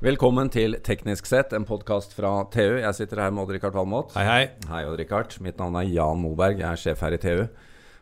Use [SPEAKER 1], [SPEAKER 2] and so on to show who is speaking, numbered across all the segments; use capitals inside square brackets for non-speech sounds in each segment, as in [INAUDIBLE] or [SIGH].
[SPEAKER 1] Velkommen til Teknisk sett, en podkast fra TU. Jeg sitter her med Odd-Rikard Valmot.
[SPEAKER 2] Hei, hei.
[SPEAKER 1] Hei, Odd-Rikard. Mitt navn er Jan Moberg. Jeg er sjef her i TU.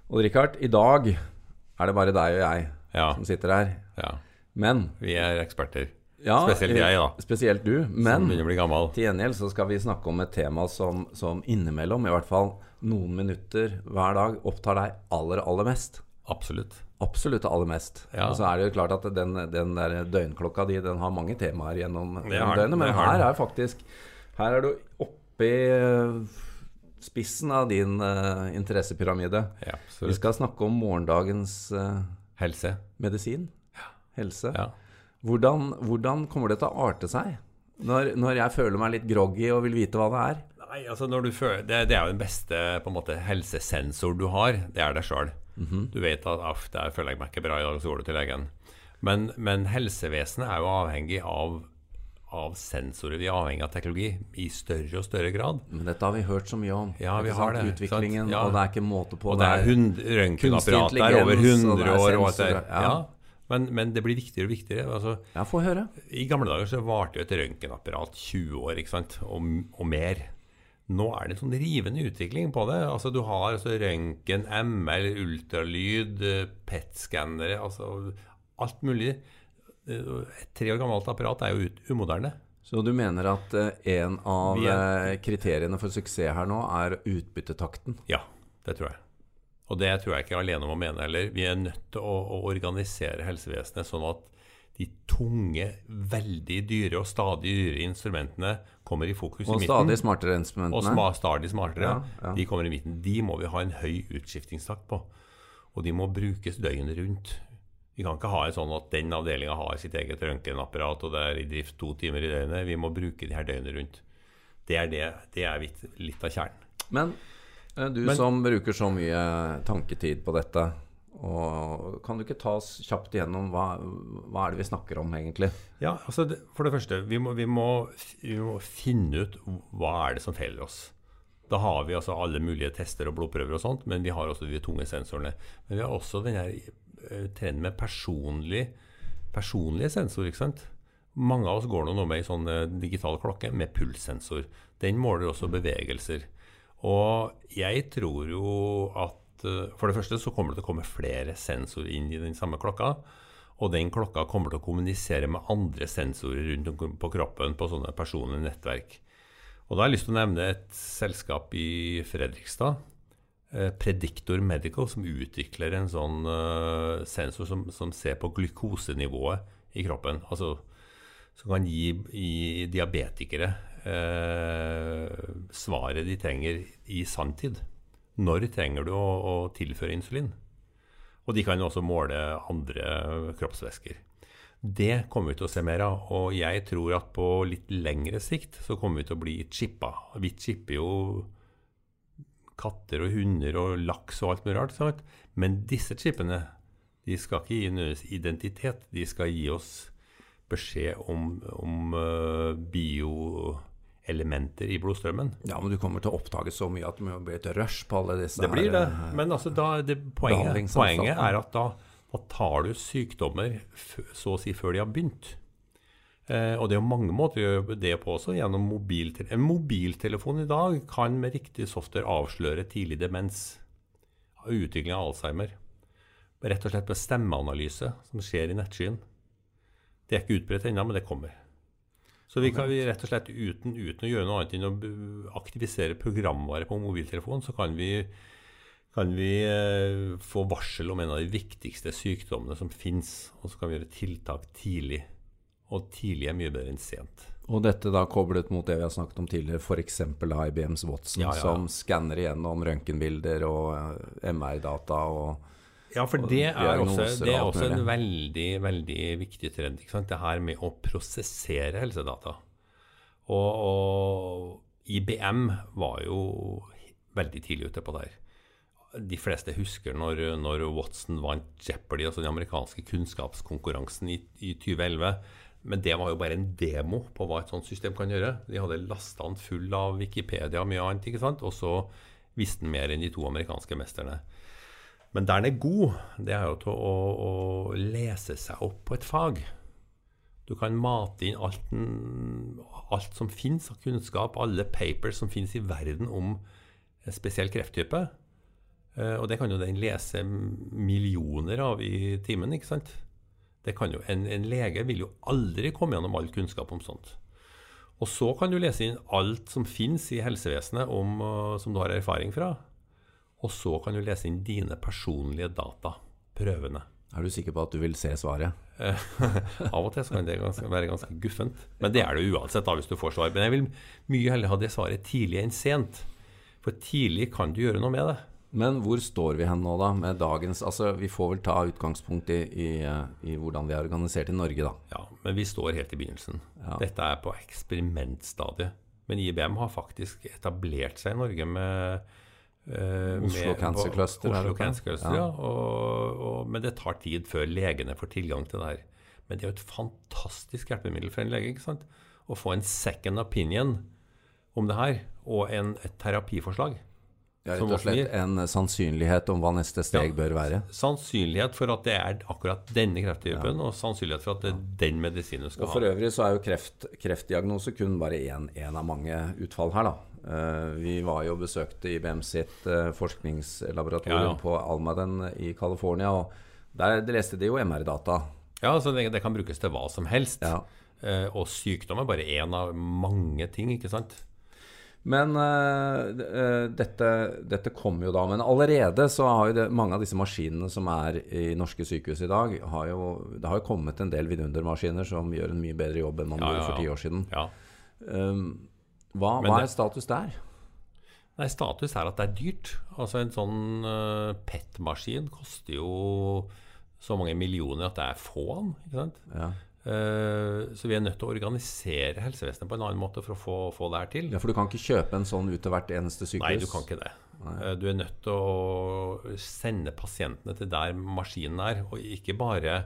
[SPEAKER 1] Odd-Rikard, i dag er det bare deg og jeg
[SPEAKER 2] Ja.
[SPEAKER 1] som sitter her.
[SPEAKER 2] ja.
[SPEAKER 1] Men
[SPEAKER 2] Vi er eksperter.
[SPEAKER 1] ja,
[SPEAKER 2] Spesielt jeg, da.
[SPEAKER 1] Spesielt du.
[SPEAKER 2] Som
[SPEAKER 1] Men
[SPEAKER 2] å bli
[SPEAKER 1] til gjengjeld så skal vi snakke om et tema som, som innimellom, i hvert fall noen minutter hver dag, opptar deg aller, aller mest.
[SPEAKER 2] Absolutt.
[SPEAKER 1] Absolutt aller mest.
[SPEAKER 2] Ja.
[SPEAKER 1] Og så er det jo klart at den, den der døgnklokka di Den har mange temaer gjennom, døgnet, men her er faktisk Her er du oppi eh, spissen av din uh, interessepyramide.
[SPEAKER 2] Ja,
[SPEAKER 1] Vi skal snakke om morgendagens uh,
[SPEAKER 2] Helse.
[SPEAKER 1] medisin. Helse.
[SPEAKER 2] Ja.
[SPEAKER 1] Hvordan, hvordan kommer det til å arte seg? Når, når jeg føler meg litt groggy og vil vite hva det er.
[SPEAKER 2] Nei, altså når du føler, det, det er jo den beste måte, helsesensor du har. Det er deg sjøl.
[SPEAKER 1] Mhm.
[SPEAKER 2] Du vet at aff, der føler jeg meg ikke bra i dag, så går du til legen. Men, men helsevesenet er jo avhengig av, av sensorer. Vi er avhengig av teknologi i større og større grad.
[SPEAKER 1] Men dette har vi hørt så mye om.
[SPEAKER 2] Ja, vi har det?
[SPEAKER 1] Utviklingen,
[SPEAKER 2] Ja.
[SPEAKER 1] og det er ikke måte på.
[SPEAKER 2] Og det er hund- røntgenapparat der over 100
[SPEAKER 1] er
[SPEAKER 2] år. Og det er
[SPEAKER 1] ja.
[SPEAKER 2] ja. Men, men det blir viktigere og viktigere. Altså,
[SPEAKER 1] Ja, få høre.
[SPEAKER 2] I gamle dager så varte jo et røntgenapparat 20 år ikke sant? Og, og mer. Nå er det en sånn rivende utvikling på det. Altså Du har altså røntgen, ML, ultralyd, eh, PET-skannere altså Alt mulig. Eh, Et tre år gammelt apparat er jo umoderne.
[SPEAKER 1] Så du mener at eh, en av
[SPEAKER 2] er-
[SPEAKER 1] kriteriene for suksess her nå er utbyttetakten?
[SPEAKER 2] Ja, det tror jeg. Og det tror jeg ikke jeg er alene om å mene heller. Vi er nødt til å, å organisere helsevesenet sånn at de tunge, veldig dyre og stadig dyre instrumentene kommer i fokus
[SPEAKER 1] Og
[SPEAKER 2] i midten.
[SPEAKER 1] Og stadig smartere
[SPEAKER 2] og
[SPEAKER 1] instrumentene?
[SPEAKER 2] sma, stadig smartere.
[SPEAKER 1] Ja, ja.
[SPEAKER 2] De kommer i midten. De må vi ha en høy utskiftingstakt på. Og de må brukes døgnet rundt. Vi kan ikke ha en sånn at den avdelinga har sitt eget røntgenapparat og det er i drift to timer i døgnet. Vi må bruke de her døgnet rundt. Det er, det, det er litt, litt av kjernen.
[SPEAKER 1] Men eh, du
[SPEAKER 2] Men-
[SPEAKER 1] som bruker så mye tanketid på dette, og kan du ikke ta oss kjapt igjennom hva, hva er det vi snakker om egentlig?
[SPEAKER 2] Ja, altså det, For det første, vi må, vi, må, vi må finne ut hva er det som feiler oss. Da har vi altså alle mulige tester og blodprøver og sånt, men vi har også de tunge sensorene. Men vi har også den her eh, trenden med personlig, personlige sensorer. ikke sant? Mange av oss går nå med ei sånn eh, digital klokke med pulssensor. Den måler også bevegelser. Og jeg tror jo at eh, For det første så kommer det til å komme flere sensorer inn i den samme klokka. Og den klokka kommer til å kommunisere med andre sensorer rundt om på kroppen på sånne personlige nettverk. Og da har jeg lyst til å nevne et selskap i Fredrikstad, Prediktor Predictor Medical, som utvikler en sånn eh, sensor som, som ser på glukosenivået i kroppen. Altså som kan gi gi diabetikere eh, svaret de trenger i sanntid. Når trenger du å, å tilføre insulin? Og de kan også måle andre kroppsvæsker. Det kommer vi til å se mer av. Og jeg tror at på litt lengre sikt så kommer vi til å bli chippa. Vi chipper jo katter og hunder og laks og alt mulig rart. Sant? Men disse chipene de skal ikke gi nødvendigvis identitet. De skal gi oss beskjed om, om uh, bioelementer i blodstrømmen.
[SPEAKER 1] Ja, men du kommer til å oppdage så mye at det blir et rush på alle disse
[SPEAKER 2] Det blir det.
[SPEAKER 1] her, eh,
[SPEAKER 2] Men altså da, det, poenget, poenget er at da, da tar du sykdommer så å si før de har begynt. Eh, og det er jo mange måter å gjøre det på også, gjennom mobiltelefon. En mobiltelefon i dag kan med riktig software avsløre tidlig demens. Utvikling av Alzheimer. Rett og slett med stemmeanalyse som skjer i nettskyen. Det er ikke utbredt ennå, men det kommer. Så vi kan vi rett og slett uten, uten å gjøre noe annet enn å aktivisere programvare på mobiltelefonen, så kan vi, kan vi eh, få varsel om en av de viktigste sykdommene som fins. Og så kan vi gjøre tiltak tidlig. Og tidlig er mye bedre enn sent.
[SPEAKER 1] Og dette da koblet mot det vi har snakket om tidligere, f.eks. IBMs Watson,
[SPEAKER 2] Ja, ja.
[SPEAKER 1] som skanner igjennom røntgenbilder og eh, MR-data og
[SPEAKER 2] Ja, for det er også, det er også en veldig veldig viktig trend. Ikke sant? Det her med å prosessere helsedata. Og, og IBM var jo veldig tidlig ute på det her. De fleste husker når, når Watson vant Jeopardy, altså den amerikanske kunnskapskonkurransen i, i 2011. Men det var jo bare en demo på hva et sånt system kan gjøre. De hadde lasta den full av Wikipedia og mye annet, ikke sant? og så visste den mer enn de to amerikanske mesterne. Men der den er god, det er jo til å, å lese seg opp på et fag. Du kan mate inn alt, alt som finnes av kunnskap, alle papers som finnes i verden om en spesiell krefttype. Eh, og det kan jo den lese millioner av i timen, ikke sant? Det kan jo, en, en lege vil jo aldri komme gjennom all kunnskap om sånt. Og så kan du lese inn alt som finnes i helsevesenet om, eh, som du har erfaring fra. Og så kan du lese inn dine personlige data, prøvene.
[SPEAKER 1] Er du sikker på at du vil se svaret? [LAUGHS]
[SPEAKER 2] Av og til så kan det ganske, være ganske guffent. Men det er det uansett da, hvis du får svar. Men jeg vil mye heller ha det svaret tidlig enn sent. For tidlig kan du gjøre noe med det.
[SPEAKER 1] Men hvor står vi hen nå, da, med dagens Altså, vi får vel ta utgangspunkt i, i, eh, i hvordan vi er organisert i Norge, da.
[SPEAKER 2] Ja, Men vi står helt i begynnelsen.
[SPEAKER 1] Ja.
[SPEAKER 2] Dette er på eksperimentstadiet. Men IBM har faktisk etablert seg i Norge med eh,
[SPEAKER 1] Oslo
[SPEAKER 2] med-
[SPEAKER 1] Cancer Cluster, er
[SPEAKER 2] Oslo? Cancer Cluster,
[SPEAKER 1] Ja.
[SPEAKER 2] ja. Og, og, men det tar tid før legene får tilgang til det her. Men det er jo et fantastisk hjelpemiddel for en lege. ikke sant? Å få en second opinion om det her, og en, et terapiforslag.
[SPEAKER 1] Ja, rett og slett en sannsynlighet om hva neste steg
[SPEAKER 2] Ja.
[SPEAKER 1] bør være.
[SPEAKER 2] Sannsynlighet for at det er akkurat denne krefttypen, og sannsynlighet for at det er den medisinen du skal
[SPEAKER 1] Og for øvrig så er jo kreft, kreftdiagnose kun bare én av mange utfall her, da. Eh, vi var jo besøkte IBM sitt eh, forskningslaboratorium
[SPEAKER 2] Ja, ja.
[SPEAKER 1] på Almaden i California, og der leste de jo MR-data.
[SPEAKER 2] Ja, så det, det kan brukes til hva som helst.
[SPEAKER 1] Ja.
[SPEAKER 2] Eh, og sykdom er bare én av mange ting, ikke sant?
[SPEAKER 1] Men uh, dette, dette kom jo da. Men allerede så har jo det, mange av disse maskinene som er i norske sykehus i dag, har jo, det har jo kommet en del vidundermaskiner som gjør en mye bedre jobb enn man
[SPEAKER 2] Ja,
[SPEAKER 1] gjorde for ti år siden.
[SPEAKER 2] Ja.
[SPEAKER 1] Um, hva, hva er status der?
[SPEAKER 2] Nei, status er at det er dyrt. Altså En sånn uh, PET-maskin koster jo så mange millioner at det er få av den.
[SPEAKER 1] Ja.
[SPEAKER 2] Uh, så vi er nødt til å organisere helsevesenet på en annen måte for å få, få det her til.
[SPEAKER 1] ja, For du kan ikke kjøpe en sånn ut til hvert eneste sykehus?
[SPEAKER 2] Nei, du kan ikke det. Uh, Du er nødt til å sende pasientene til der maskinen er, og ikke bare,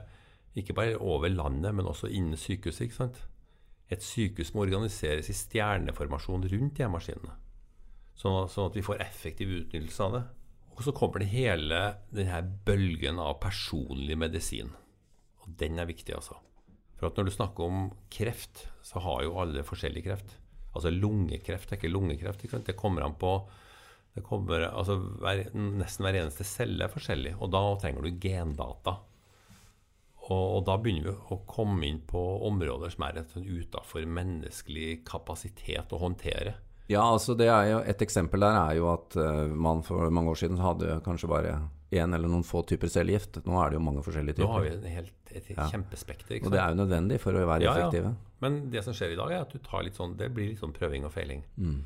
[SPEAKER 2] ikke bare over landet, men også innen sykehuset. ikke sant? Et sykehus må organiseres i stjerneformasjon rundt de maskinene, sånn at, vi får effektiv utnyttelse av det. Og så kommer det hele denne bølgen av personlig medisin. Og den er viktig, altså. For at når du snakker om kreft, så har jo alle forskjellig kreft. Altså lungekreft er ikke lungekreft. Ikke? Det kommer an på kommer, altså hver, Nesten hver eneste celle er forskjellig, og da trenger du gendata. Og, og da begynner vi å komme inn på områder som er utafor menneskelig kapasitet å håndtere.
[SPEAKER 1] Ja, altså det er jo Et eksempel der er jo at eh, man for mange år siden hadde kanskje bare én eller noen få typer cellegift. Nå er det jo mange forskjellige typer.
[SPEAKER 2] Nå har vi helt, et
[SPEAKER 1] Ja.
[SPEAKER 2] kjempespekter.
[SPEAKER 1] Og det er jo nødvendig for å være
[SPEAKER 2] Ja, ja.
[SPEAKER 1] effektive.
[SPEAKER 2] Men det som skjer i dag, er at du tar litt sånn, det blir litt sånn prøving og feiling.
[SPEAKER 1] Mm.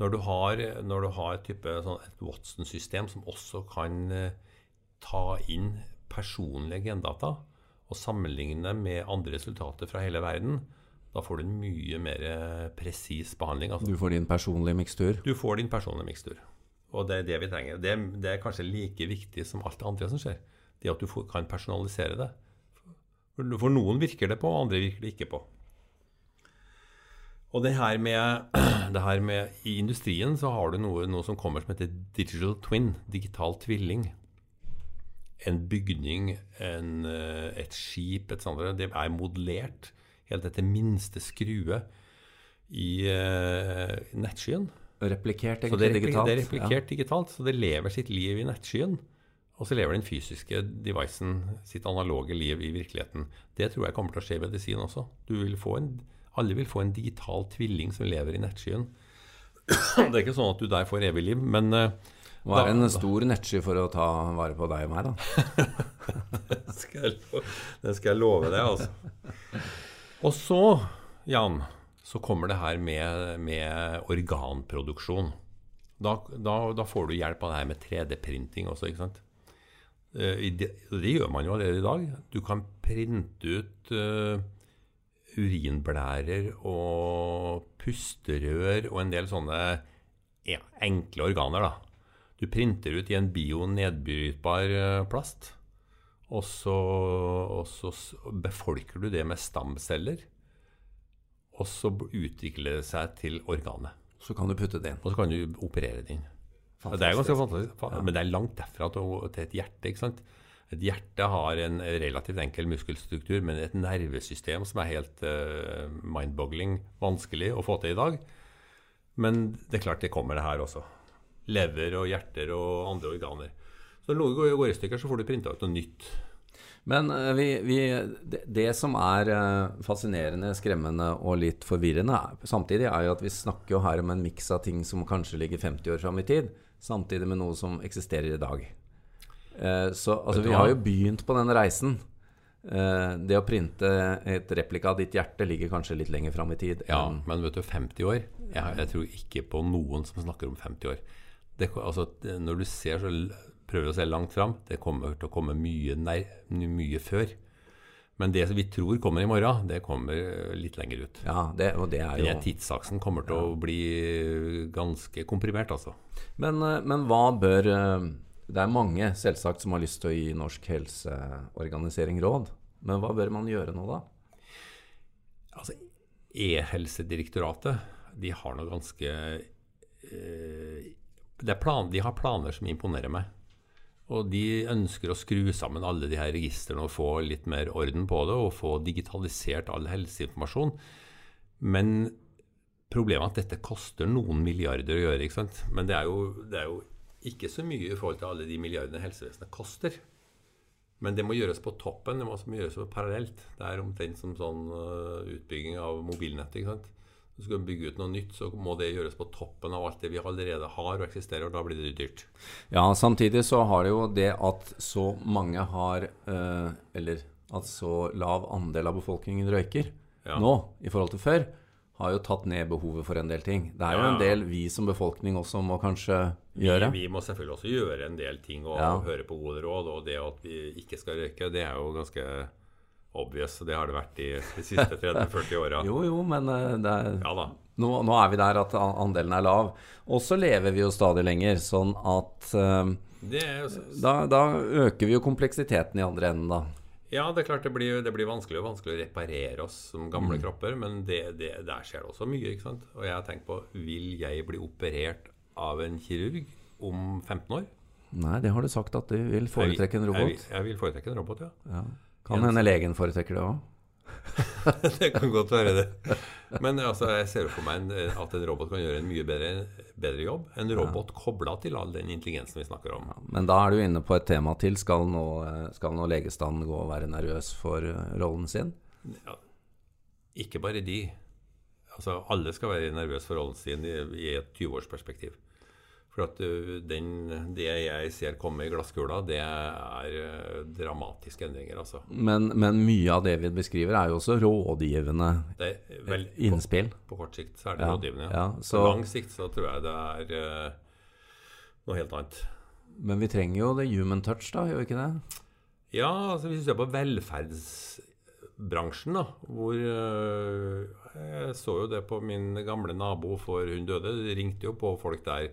[SPEAKER 2] Når du har, når du har type, sånn, et Watson-system som også kan eh, ta inn personlige gendata og sammenligne med andre resultater fra hele verden, da får du en mye mer eh, presis behandling. Altså.
[SPEAKER 1] Du får din personlige mikstur.
[SPEAKER 2] Du får din personlige mikstur. Og det er det vi trenger. Det, det er kanskje like viktig som alt det andre som skjer. Det at du får, kan personalisere det. For, for noen virker det på, og andre virker det ikke på. Og det her med, [CLEARS THROAT] det her med I industrien så har du noe, noe som kommer som heter digital twin, digital tvilling. En bygning, en, eh, et skip, et sånt, det er modellert helt etter minste skrue i uh, nettskyen.
[SPEAKER 1] Replikert egentlig
[SPEAKER 2] det er,
[SPEAKER 1] digitalt.
[SPEAKER 2] det er replikert digitalt, så det lever sitt liv i nettskyen. Og så lever den fysiske devicen sitt analoge liv i virkeligheten. Det tror jeg kommer til å skje i medisin også. Du vil få en, alle vil få en digital tvilling som lever i nettskyen. [CLEARS THROAT] Det er ikke sånn at du der får evig liv, men eh,
[SPEAKER 1] Ja. Hva er en stor nettsky for å ta vare på deg og meg, da? [LAUGHS]
[SPEAKER 2] det skal jeg love, det skal jeg love deg, altså. Og så, Jan, så kommer det her med, med organproduksjon. Da, da, da får du hjelp av det her med 3D-printing også, ikke sant. Eh, det, det gjør man jo allerede i dag. Du kan printe ut uh, urinblærer og pusterør og en del sånne ja, enkle organer, da. Du printer ut i en bio-nedbrytbar eh, plast. Og så, og så befolker du det med stamceller. Og så utvikler det seg til organet.
[SPEAKER 1] Så kan du putte det inn.
[SPEAKER 2] Og så kan du operere det inn. Det er ganske fantastisk. Fa- Men det er langt derfra til et hjerte. ikke sant? Et hjerte har en relativt enkel muskelstruktur, men et nervesystem som er helt uh, mind-boggling vanskelig å få til i dag. Men det er klart det kommer, det her også. Lever og hjerter og andre organer. Så når noe går i stykker, så får du printa ut noe nytt.
[SPEAKER 1] Men uh, vi, vi, det, som er uh, fascinerende, skremmende og litt forvirrende samtidig, er jo at vi snakker jo her om en miks av ting som kanskje ligger 50 år fram i tid, samtidig med noe som eksisterer i dag. Uh, så altså, vi har jo begynt på den reisen. det å printe et replika av ditt hjerte ligger kanskje litt lenger fram i tid.
[SPEAKER 2] Ja, men vet du, 50 år jeg, jeg, tror ikke på noen som snakker om 50 år. Det, altså, når du ser så prøver å se langt fram. Det kommer til å komme mye, nær, mye før. Men det som vi tror kommer i morgen, det kommer litt lenger ut.
[SPEAKER 1] Ja, det, og det er jo...
[SPEAKER 2] Den tidsaksen kommer til ja. å bli ganske komprimert, altså.
[SPEAKER 1] Men, eh, men, hva bør eh, Det er mange selvsagt som har lyst til å gi Norsk helseorganisering råd. Men hva bør man gjøre nå, da?
[SPEAKER 2] Altså, E-helsedirektoratet de har noe ganske eh, plan, De har planer som imponerer meg. Og de ønsker å skru sammen alle de her registrene og få litt mer orden på det, og få digitalisert all helseinformasjon. Men problemet er at dette koster noen milliarder å gjøre. ikke sant? Men det er jo, det er jo ikke så mye i forhold til alle de milliardene helsevesenet koster. Men det må gjøres på toppen, det må gjøres parallelt. Det er omtrent som sånn uh, utbygging av mobilnettet. ikke sant? Skal vi bygge ut noe nytt, så må det gjøres på toppen av alt det vi allerede har og eksisterer, og da blir det dyrt.
[SPEAKER 1] Ja, samtidig så har det jo det at så mange har eh, Eller at så lav andel av befolkningen røyker ja. nå i forhold til før, har jo tatt ned behovet for en del ting. Det er jo en del vi som befolkning også må kanskje gjøre.
[SPEAKER 2] Vi, vi må selvfølgelig også gjøre en del ting og ja. høre på gode råd. Og det at vi ikke skal røyke, det er jo ganske obvious. Det har det vært de, de siste 30-40 åra. [LAUGHS]
[SPEAKER 1] jo, jo, men eh, er, ja, nå, nå, er vi der at andelen er lav. Og så lever vi jo stadig lenger, sånn at uh, da, da, øker vi jo kompleksiteten i andre enden, da.
[SPEAKER 2] Ja, det er klart det blir, det blir vanskelig vanskelig å reparere oss som gamle mm. kropper, men det, det, der skjer det også mye. ikke sant? Og jeg har tenkt på Vil jeg bli operert av en kirurg om 15 år?
[SPEAKER 1] Nei, det har du sagt at du vil foretrekke en robot.
[SPEAKER 2] Jeg, jeg, jeg vil foretrekke en robot, ja.
[SPEAKER 1] ja. Kan hende legen foretrekker det òg. [LAUGHS]
[SPEAKER 2] det kan godt være det. Men altså, jeg ser for meg at en robot kan gjøre en mye bedre, bedre jobb. En robot ja. kobla til all den intelligensen vi snakker om. Ja,
[SPEAKER 1] men da er du inne på et tema til. Skal nå, skal nå legestanden gå og være nervøs for eh, rollen sin? Ja,
[SPEAKER 2] ikke bare de. Altså, alle skal være nervøse for rollen sin i, i et 20-årsperspektiv. For at den, det jeg ser komme i glasskula, det er dramatiske endringer, altså.
[SPEAKER 1] Men, men, mye av det vi beskriver, er jo også rådgivende vel, innspill.
[SPEAKER 2] På, på, kort sikt så er det ja, rådgivende. Ja. Så, på lang sikt så tror jeg det er uh, noe helt annet.
[SPEAKER 1] Men vi trenger jo det human touch, da, gjør vi ikke det?
[SPEAKER 2] Ja, altså hvis du ser på velferdsbransjen, da, hvor uh, Jeg så jo det på min gamle nabo for hun døde. Det ringte jo på folk der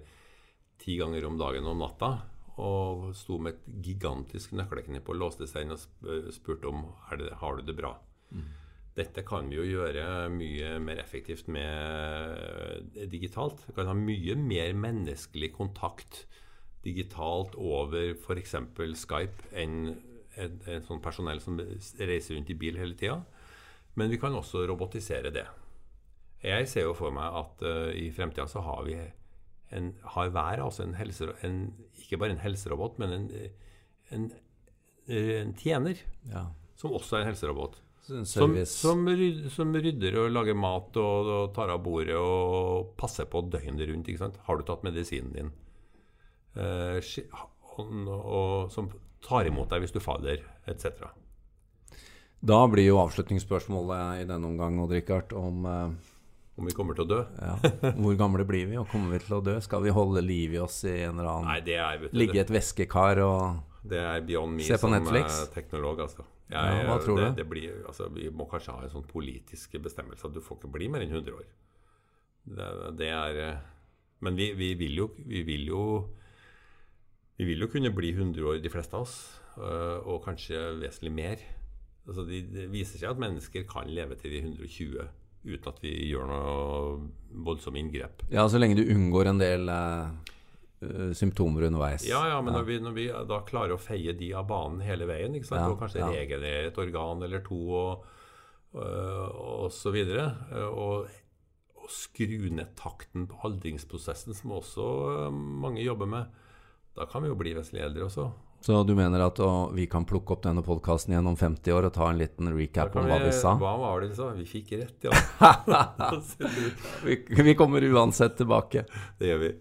[SPEAKER 2] ti ganger om dagen om natta. Og sto med et gigantisk nøkkelknipp og låste seg inn og spurte om det, har du det bra. Mm. Dette kan vi jo gjøre mye mer effektivt med eh, digitalt. Vi kan ha mye mer menneskelig kontakt digitalt over f.eks. Skype enn en, en sånn personell som reiser rundt i bil hele tida. Men vi kan også robotisere det. Jeg ser jo for meg at uh, i fremtida så har vi en, har hver altså en, helse, en ikke bare en helserobot, men en, en, en tjener ja. som også er en helserobot. Som, som, som, rydder og lager mat og, og, tar av bordet og passer på døgnet rundt. ikke sant? Har du tatt medisinen din? Eh, og, og, som tar imot deg hvis du faller, etc.
[SPEAKER 1] Da blir jo avslutningsspørsmålet i denne omgang Odd Rikard, om uh,
[SPEAKER 2] om vi kommer til å dø.
[SPEAKER 1] ja. Hvor gamle blir vi, og kommer vi til å dø? Skal vi holde liv i oss i en eller annen
[SPEAKER 2] Nei, det er, du,
[SPEAKER 1] Ligge i et væskekar og
[SPEAKER 2] Det er beyond me som
[SPEAKER 1] Netflix.
[SPEAKER 2] teknolog, altså.
[SPEAKER 1] Jeg, ja, hva tror
[SPEAKER 2] det,
[SPEAKER 1] du?
[SPEAKER 2] Det blir, altså, vi må kanskje ha en sånn politisk bestemmelse at du får ikke bli mer enn 100 år. Det, det er eh, Men vi, vi, vil jo, vi vil jo Vi vil jo kunne bli 100 år, de fleste av oss. Eh, og kanskje vesentlig mer. Altså, det, det viser seg at mennesker kan leve til de 120 uten at vi gjør noe voldsomme inngrep.
[SPEAKER 1] Ja, så lenge du unngår en del uh, symptomer underveis.
[SPEAKER 2] Ja, ja, men når vi, når vi, da klarer å feie de av banen hele veien, ikke sant?
[SPEAKER 1] Ja,
[SPEAKER 2] og kanskje
[SPEAKER 1] ja.
[SPEAKER 2] regenerer et organ eller to og, uh, og så videre, og, og skru ned takten på aldringsprosessen, som også mange jobber med, da kan vi jo bli vesentlig eldre også.
[SPEAKER 1] Så du mener at å, vi kan plukke opp denne podkasten igjen om 50 år og ta en liten recap om hva vi sa?
[SPEAKER 2] Hva var det vi sa? Vi fikk rett, ja. [LAUGHS]
[SPEAKER 1] Vi, vi kommer uansett tilbake.
[SPEAKER 2] det gjør vi.